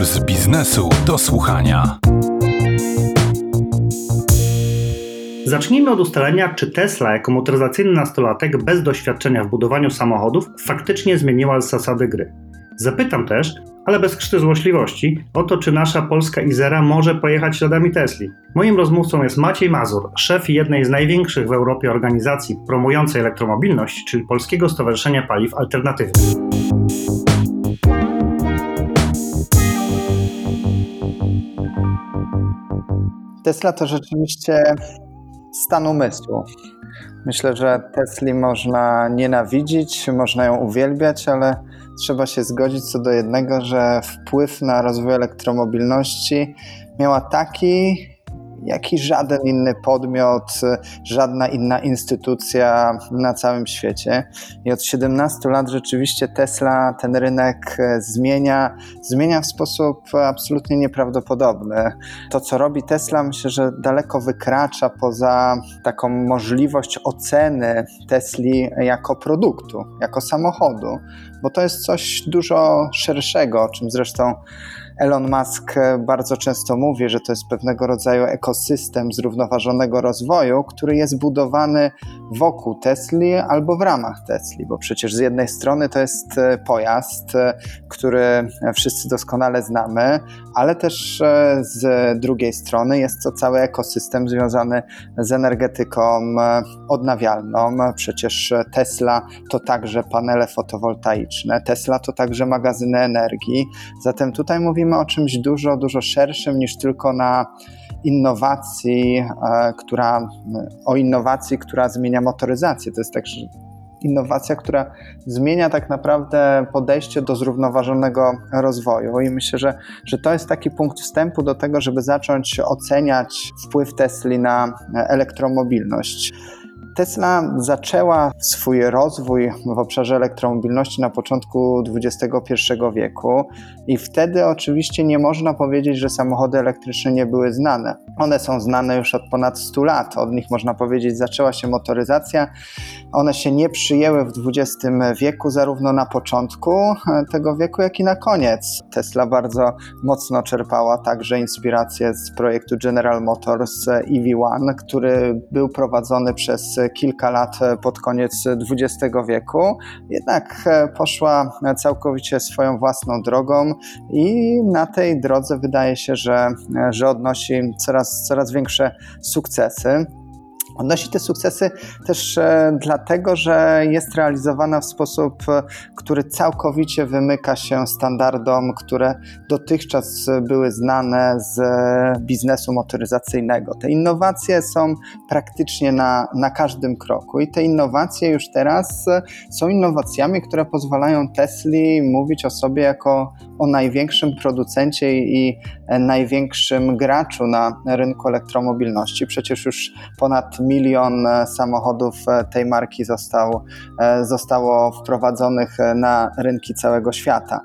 Puls biznesu do słuchania. Zacznijmy od ustalenia, czy Tesla jako motoryzacyjny nastolatek bez doświadczenia w budowaniu samochodów faktycznie zmieniła zasady gry. Zapytam też, ale bez krzty złośliwości, o to, czy nasza polska Izera może pojechać śladami Tesli. Moim rozmówcą jest Maciej Mazur, szef jednej z największych w Europie organizacji promującej elektromobilność, czyli Polskiego Stowarzyszenia Paliw Alternatywnych. Tesla to rzeczywiście stan umysłu. Myślę, że Tesli można nienawidzić, można ją uwielbiać, ale trzeba się zgodzić co do jednego, że wpływ na rozwój elektromobilności miała taki, jak i żaden inny podmiot, żadna inna instytucja na całym świecie. I od 17 lat rzeczywiście Tesla ten rynek zmienia, zmienia w sposób absolutnie nieprawdopodobny. To, co robi Tesla, myślę, że daleko wykracza poza taką możliwość oceny Tesli jako produktu, jako samochodu, bo to jest coś dużo szerszego, o czym zresztą Elon Musk bardzo często mówi, że to jest pewnego rodzaju ekosystem zrównoważonego rozwoju, który jest budowany wokół Tesli albo w ramach Tesli, bo przecież z jednej strony to jest e, pojazd, e, który wszyscy doskonale znamy, ale też e, z drugiej strony jest to cały ekosystem związany z energetyką odnawialną. Przecież Tesla to także panele fotowoltaiczne, Tesla to także magazyny energii. Zatem tutaj mówimy mówimy o czymś dużo, dużo szerszym niż tylko na innowacji, e, która, o innowacji, która zmienia motoryzację. To jest także innowacja, która zmienia tak naprawdę podejście do zrównoważonego rozwoju. I myślę, że, że to jest taki punkt wstępu do tego, żeby zacząć oceniać wpływ Tesli na elektromobilność. Tesla zaczęła swój rozwój w obszarze elektromobilności na początku XXI wieku i wtedy oczywiście nie można powiedzieć, że samochody elektryczne nie były znane. One są znane już od ponad 100 lat. Od nich można powiedzieć zaczęła się motoryzacja. One się nie przyjęły w XX wieku, zarówno na początku tego wieku, jak i na koniec. Tesla bardzo mocno czerpała także inspirację z projektu General Motors EV1, który był prowadzony przez kilka lat pod koniec XX wieku. Jednak poszła całkowicie swoją własną drogą i na tej drodze wydaje się, że, że odnosi coraz, coraz większe sukcesy. Odnosi te sukcesy też e, dlatego, że jest realizowana w sposób, e, który całkowicie wymyka się standardom, które dotychczas były znane z biznesu motoryzacyjnego. Te innowacje są praktycznie na, na każdym kroku i te innowacje już teraz e, są innowacjami, które pozwalają Tesli mówić o sobie jako o największym producencie i największym graczu na rynku elektromobilności. Przecież już ponad milion e, samochodów e, tej marki został, e, zostało wprowadzonych na rynki całego świata.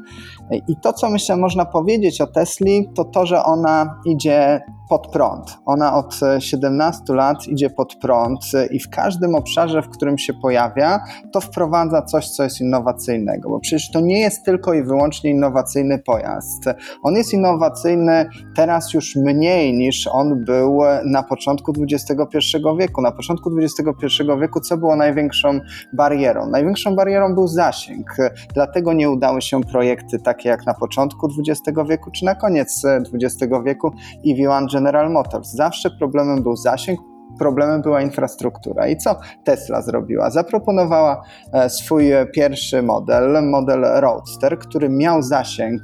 I to, co myślę, można powiedzieć o Tesli, to to, że ona idzie pod prąd. Ona od 17 lat idzie pod prąd i w każdym obszarze, w którym się pojawia, to wprowadza coś, co jest innowacyjnego, bo przecież to nie jest tylko i wyłącznie innowacyjny pojazd. On jest innowacyjny teraz już mniej niż on był na początku XXI wieku. Na początku XXI wieku co było największą barierą? Największą barierą był zasięg. Dlatego nie udały się projekty takie jak na początku XX wieku czy na koniec XX wieku i Viwan General Motors. Zawsze problemem był zasięg, problemem była infrastruktura. I co Tesla zrobiła? Zaproponowała e, swój pierwszy model, model Roadster, który miał zasięg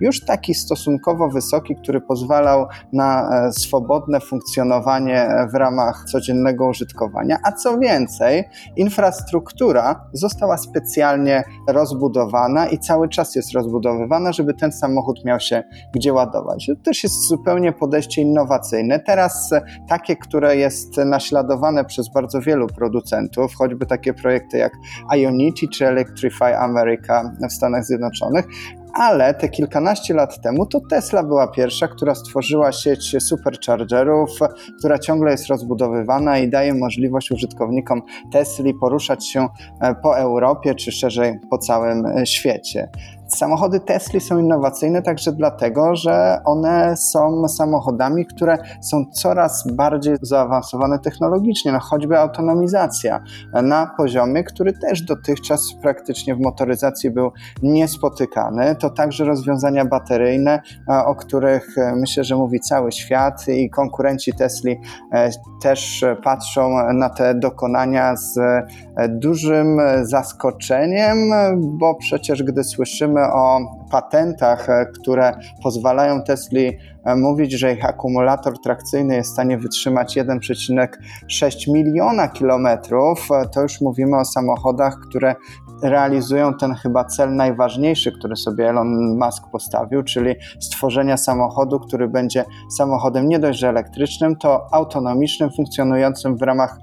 już taki stosunkowo wysoki, który pozwalał na e, swobodne funkcjonowanie w ramach codziennego użytkowania. A co więcej, infrastruktura została specjalnie rozbudowana i cały czas jest rozbudowywana, żeby ten samochód miał się gdzie ładować. To też jest zupełnie podejście innowacyjne. Teraz takie, które jest naśladowane przez bardzo wielu producentów, choćby takie projekty jak Ionity czy Electrify America w Stanach Zjednoczonych, ale te kilkanaście lat temu to Tesla była pierwsza, która stworzyła sieć superchargerów, która ciągle jest rozbudowywana i daje możliwość użytkownikom Tesli poruszać się e, po Europie czy szerzej po całym e, świecie. Samochody Tesla są innowacyjne także dlatego, że one są samochodami, które są coraz bardziej zaawansowane technologicznie, no choćby autonomizacja na poziomie, który też dotychczas praktycznie w motoryzacji był niespotykany. To także rozwiązania bateryjne, o których e, myślę, że mówi cały świat i konkurenci Tesli e, też patrzą na te dokonania z e, dużym zaskoczeniem, bo przecież gdy słyszymy o patentach, które pozwalają Tesli mówić, że ich akumulator trakcyjny jest w stanie wytrzymać 1,6 miliona kilometrów, to już mówimy o samochodach, które realizują ten chyba cel najważniejszy, który sobie Elon Musk postawił, czyli stworzenia samochodu, który będzie samochodem nie dość, że elektrycznym, to autonomicznym, funkcjonującym w ramach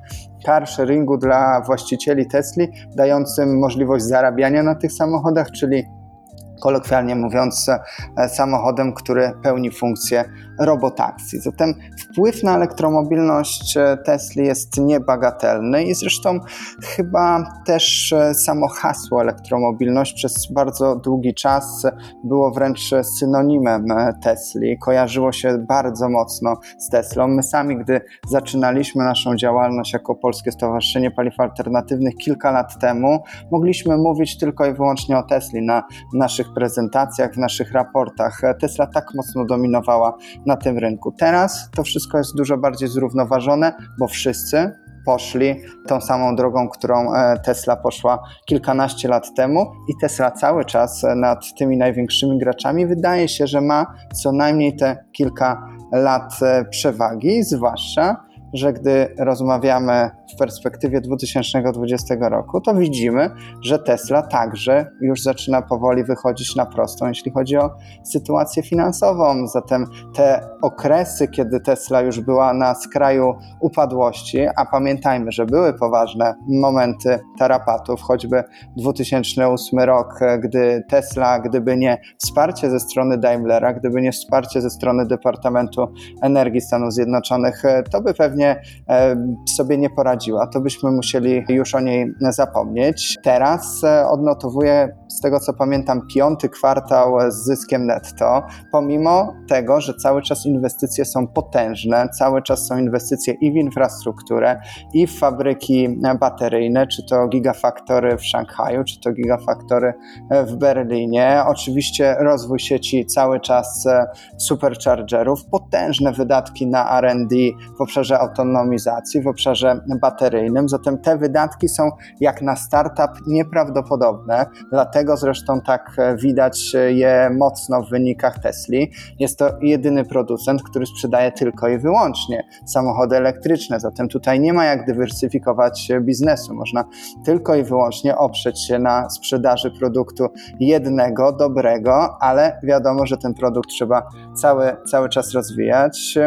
car sharingu dla właścicieli Tesli, dającym możliwość zarabiania na tych samochodach, czyli kolokwialnie mówiąc, e, samochodem, który pełni funkcję robotaksji. Zatem wpływ na elektromobilność e, Tesla jest niebagatelny i zresztą chyba też e, samo hasło elektromobilność przez bardzo długi czas było wręcz synonimem Tesla. Kojarzyło się bardzo mocno z Teslą. My sami, gdy zaczynaliśmy naszą działalność jako Polskie Stowarzyszenie Paliw Alternatywnych kilka lat temu, mogliśmy mówić tylko i wyłącznie o Tesli na naszych prezentacjach, w naszych raportach. Tesla tak mocno dominowała na tym rynku. Teraz to wszystko jest dużo bardziej zrównoważone, bo wszyscy poszli tą samą drogą, którą e, Tesla poszła kilkanaście lat temu i Tesla cały czas nad tymi największymi graczami wydaje się, że ma co najmniej te kilka lat e, przewagi, zwłaszcza, że gdy rozmawiamy w perspektywie 2020 roku, to widzimy, że Tesla także już zaczyna powoli wychodzić na prostą, jeśli chodzi o sytuację finansową. Zatem te okresy, kiedy Tesla już była na skraju upadłości, a pamiętajmy, że były poważne momenty tarapatów, choćby 2008 rok, gdy Tesla, gdyby nie wsparcie ze strony Daimlera, gdyby nie wsparcie ze strony Departamentu Energii Stanów Zjednoczonych, to by pewnie e, sobie nie poradził to byśmy musieli już o niej zapomnieć. Teraz e, odnotowuje, z tego co pamiętam, piąty kwartał z zyskiem netto, pomimo tego, że cały czas inwestycje są potężne, cały czas są inwestycje i w infrastrukturę, i w fabryki bateryjne, czy to gigafaktory w Szanghaju, czy to gigafaktory w Berlinie. Oczywiście rozwój sieci cały czas e, superchargerów, potężne wydatki na R&D w obszarze autonomizacji, w obszarze bateryjnym, zatem te wydatki są jak na startup nieprawdopodobne, dlatego zresztą tak e, widać e, je mocno w wynikach Tesli. Jest to jedyny producent, który sprzedaje tylko i wyłącznie samochody elektryczne, zatem tutaj nie ma jak dywersyfikować biznesu, można tylko i wyłącznie oprzeć się na sprzedaży produktu jednego, dobrego, ale wiadomo, że ten produkt trzeba cały, cały czas rozwijać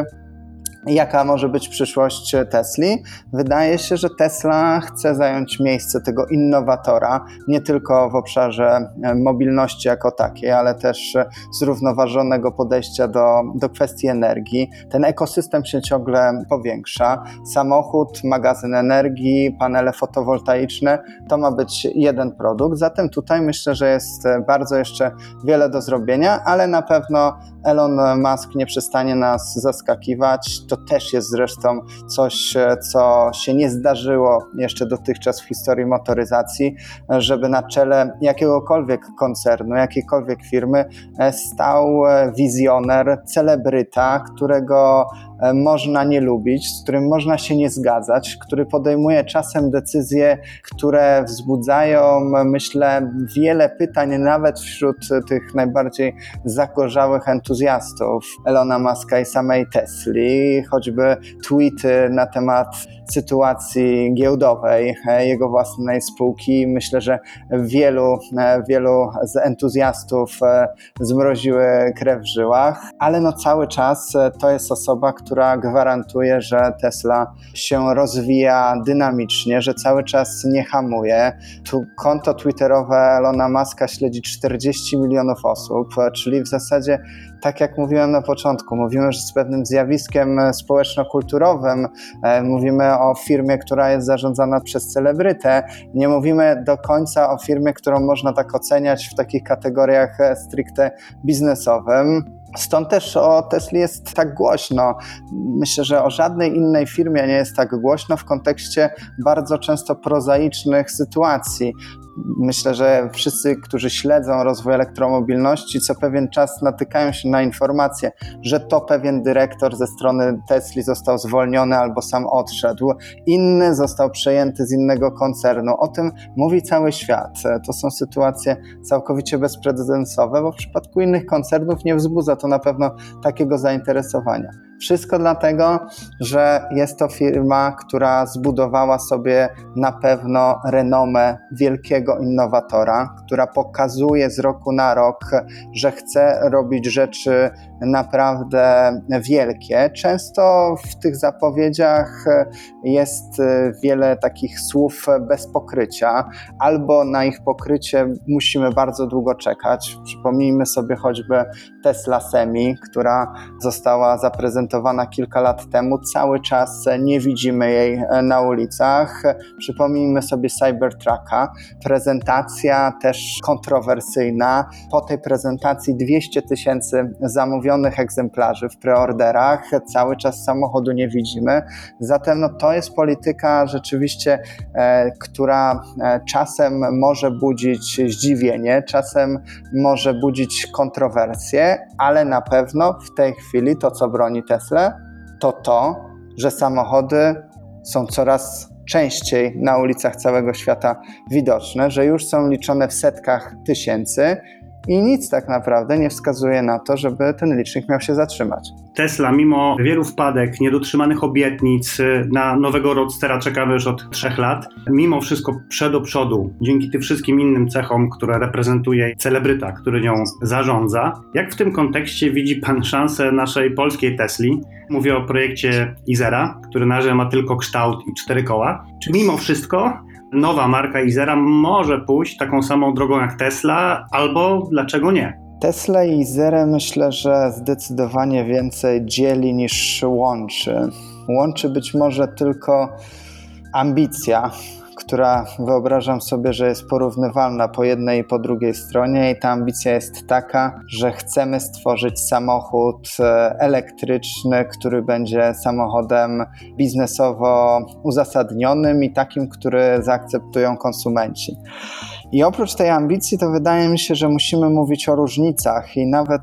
jaka może być przyszłość Tesli. Wydaje się, że Tesla chce zająć miejsce tego innowatora, nie tylko w obszarze e, mobilności jako takiej, ale też zrównoważonego podejścia do, do kwestii energii. Ten ekosystem się ciągle powiększa. Samochód, magazyn energii, panele fotowoltaiczne to ma być jeden produkt, zatem tutaj myślę, że jest bardzo jeszcze wiele do zrobienia, ale na pewno Elon Musk nie przestanie nas zaskakiwać. To też jest zresztą coś, co się nie zdarzyło jeszcze dotychczas w historii motoryzacji, żeby na czele jakiegokolwiek koncernu, jakiejkolwiek firmy stał wizjoner, celebryta, którego E, można nie lubić, z którym można się nie zgadzać, który podejmuje czasem decyzje, które wzbudzają, myślę, wiele pytań, nawet wśród tych najbardziej zagorzałych entuzjastów Elona Muska i samej Tesli, choćby tweety na temat sytuacji giełdowej e, jego własnej spółki. Myślę, że wielu, e, wielu z entuzjastów zmroziły krew w żyłach, ale no cały czas to jest osoba, która która gwarantuje, że Tesla się rozwija dynamicznie, że cały czas nie hamuje. Tu konto Twitterowe Elona Muska śledzi 40 milionów osób, czyli w zasadzie tak jak mówiłem na początku, mówimy że z pewnym zjawiskiem społeczno-kulturowym, e, mówimy o firmie, która jest zarządzana przez celebrytę, nie mówimy do końca o firmie, którą można tak oceniać w takich kategoriach e, stricte biznesowym. Stąd też o Tesli jest tak głośno. Myślę, że o żadnej innej firmie nie jest tak głośno w kontekście bardzo często prozaicznych sytuacji. Myślę, że wszyscy, którzy śledzą rozwój elektromobilności, co pewien czas natykają się na informacje, że to pewien dyrektor ze strony Tesli został zwolniony albo sam odszedł, inny został przejęty z innego koncernu. O tym mówi cały świat. To są sytuacje całkowicie bezprecedensowe, bo w przypadku innych koncernów nie wzbudza to na pewno takiego zainteresowania. Wszystko dlatego, że jest to firma, która zbudowała sobie na pewno renomę wielkiego innowatora, która pokazuje z roku na rok, że chce robić rzeczy naprawdę wielkie. Często w tych zapowiedziach jest wiele takich słów bez pokrycia, albo na ich pokrycie musimy bardzo długo czekać. Przypomnijmy sobie choćby Tesla Semi, która została zaprezentowana kilka lat temu. Cały czas nie widzimy jej na ulicach. Przypomnijmy sobie Cybertrucka. Prezentacja też kontrowersyjna. Po tej prezentacji 200 tysięcy zamówionych egzemplarzy w preorderach. Cały czas samochodu nie widzimy. Zatem no, to jest polityka rzeczywiście, e, która e, czasem może budzić zdziwienie, czasem może budzić kontrowersje, ale na pewno w tej chwili to, co broni Tesla, to to, że samochody są coraz częściej na ulicach całego świata widoczne, że już są liczone w setkach tysięcy i nic tak naprawdę nie wskazuje na to, żeby ten licznik miał się zatrzymać. Tesla, mimo wielu wpadek, niedotrzymanych obietnic, na nowego Roadstera czekamy już od trzech lat, mimo wszystko przed do przodu, dzięki tym wszystkim innym cechom, które reprezentuje celebryta, który nią zarządza. Jak w tym kontekście widzi Pan szansę naszej polskiej Tesli? Mówię o projekcie Izera, który na razie ma tylko kształt i cztery koła. Czy mimo wszystko nowa marka Izera może pójść taką samą drogą jak Tesla, albo dlaczego nie? Tesla i Izera myślę, że zdecydowanie więcej dzieli niż łączy. Łączy być może tylko ambicja, która wyobrażam sobie, że jest porównywalna po jednej i po drugiej stronie, i ta ambicja jest taka, że chcemy stworzyć samochód e, elektryczny, który będzie samochodem biznesowo uzasadnionym i takim, który zaakceptują konsumenci. I oprócz tej ambicji, to wydaje mi się, że musimy mówić o różnicach, i nawet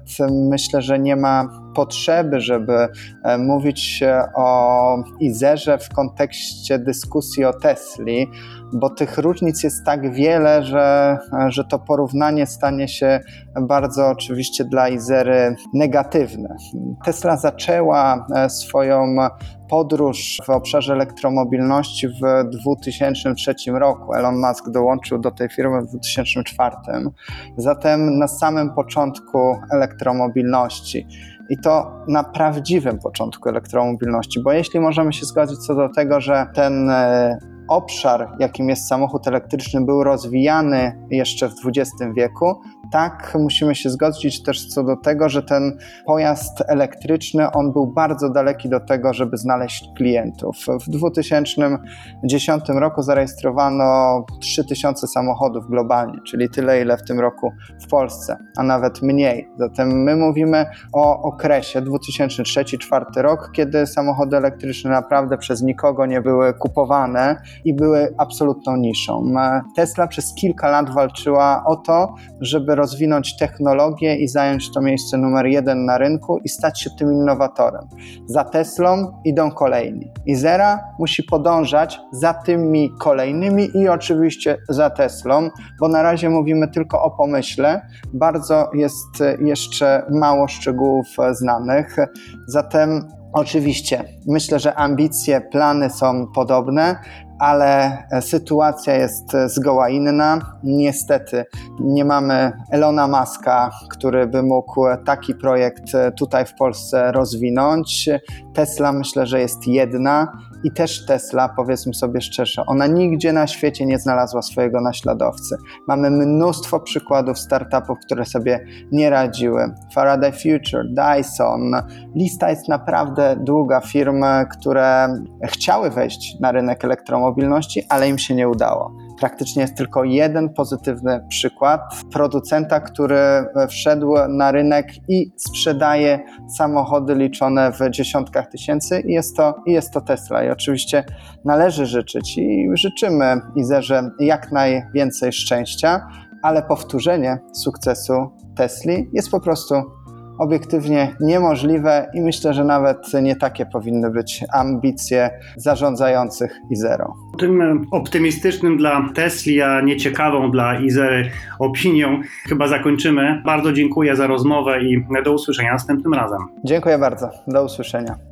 myślę, że nie ma potrzeby, żeby e, mówić o Izerze w kontekście dyskusji o Tesli, bo tych różnic jest tak wiele, że, że to porównanie stanie się bardzo oczywiście dla Izery negatywne. Tesla zaczęła e, swoją podróż w obszarze elektromobilności w 2003 roku. Elon Musk dołączył do tej firmy w 2004. Zatem na samym początku elektromobilności. I to na prawdziwym początku elektromobilności, bo jeśli możemy się zgodzić co do tego, że ten e, obszar, jakim jest samochód elektryczny, był rozwijany jeszcze w XX wieku, tak musimy się zgodzić też co do tego, że ten pojazd elektryczny, on był bardzo daleki do tego, żeby znaleźć klientów. W 2010 roku zarejestrowano 3000 samochodów globalnie, czyli tyle, ile w tym roku w Polsce, a nawet mniej. Zatem my mówimy o okresie 2003-2004 rok, kiedy samochody elektryczne naprawdę przez nikogo nie były kupowane i były absolutną niszą. Tesla przez kilka lat walczyła o to, żeby rozwinąć technologię i zająć to miejsce numer jeden na rynku i stać się tym innowatorem. Za Teslą idą kolejni. I Zera musi podążać za tymi kolejnymi i oczywiście za Teslą, bo na razie mówimy tylko o pomyśle. Bardzo jest jeszcze mało szczegółów znanych. Zatem Oczywiście, myślę, że ambicje, plany są podobne, ale sytuacja jest zgoła inna. Niestety nie mamy Elona Muska, który by mógł taki projekt tutaj w Polsce rozwinąć. Tesla myślę, że jest jedna i też Tesla, powiedzmy sobie szczerze, ona nigdzie na świecie nie znalazła swojego naśladowcy. Mamy mnóstwo przykładów startupów, które sobie nie radziły. Faraday Future, Dyson. Lista jest naprawdę długa firm, które chciały wejść na rynek elektromobilności, ale im się nie udało. Praktycznie jest tylko jeden pozytywny przykład producenta, który wszedł na rynek i sprzedaje samochody liczone w dziesiątkach tysięcy i jest to, i jest to Tesla. I oczywiście należy życzyć i życzymy Izerze jak najwięcej szczęścia, ale powtórzenie sukcesu Tesli jest po prostu obiektywnie niemożliwe i myślę, że nawet nie takie powinny być ambicje zarządzających Izero. Tym optymistycznym dla Tesli, a nieciekawą dla Izery opinią chyba zakończymy. Bardzo dziękuję za rozmowę i do usłyszenia następnym razem. Dziękuję bardzo. Do usłyszenia.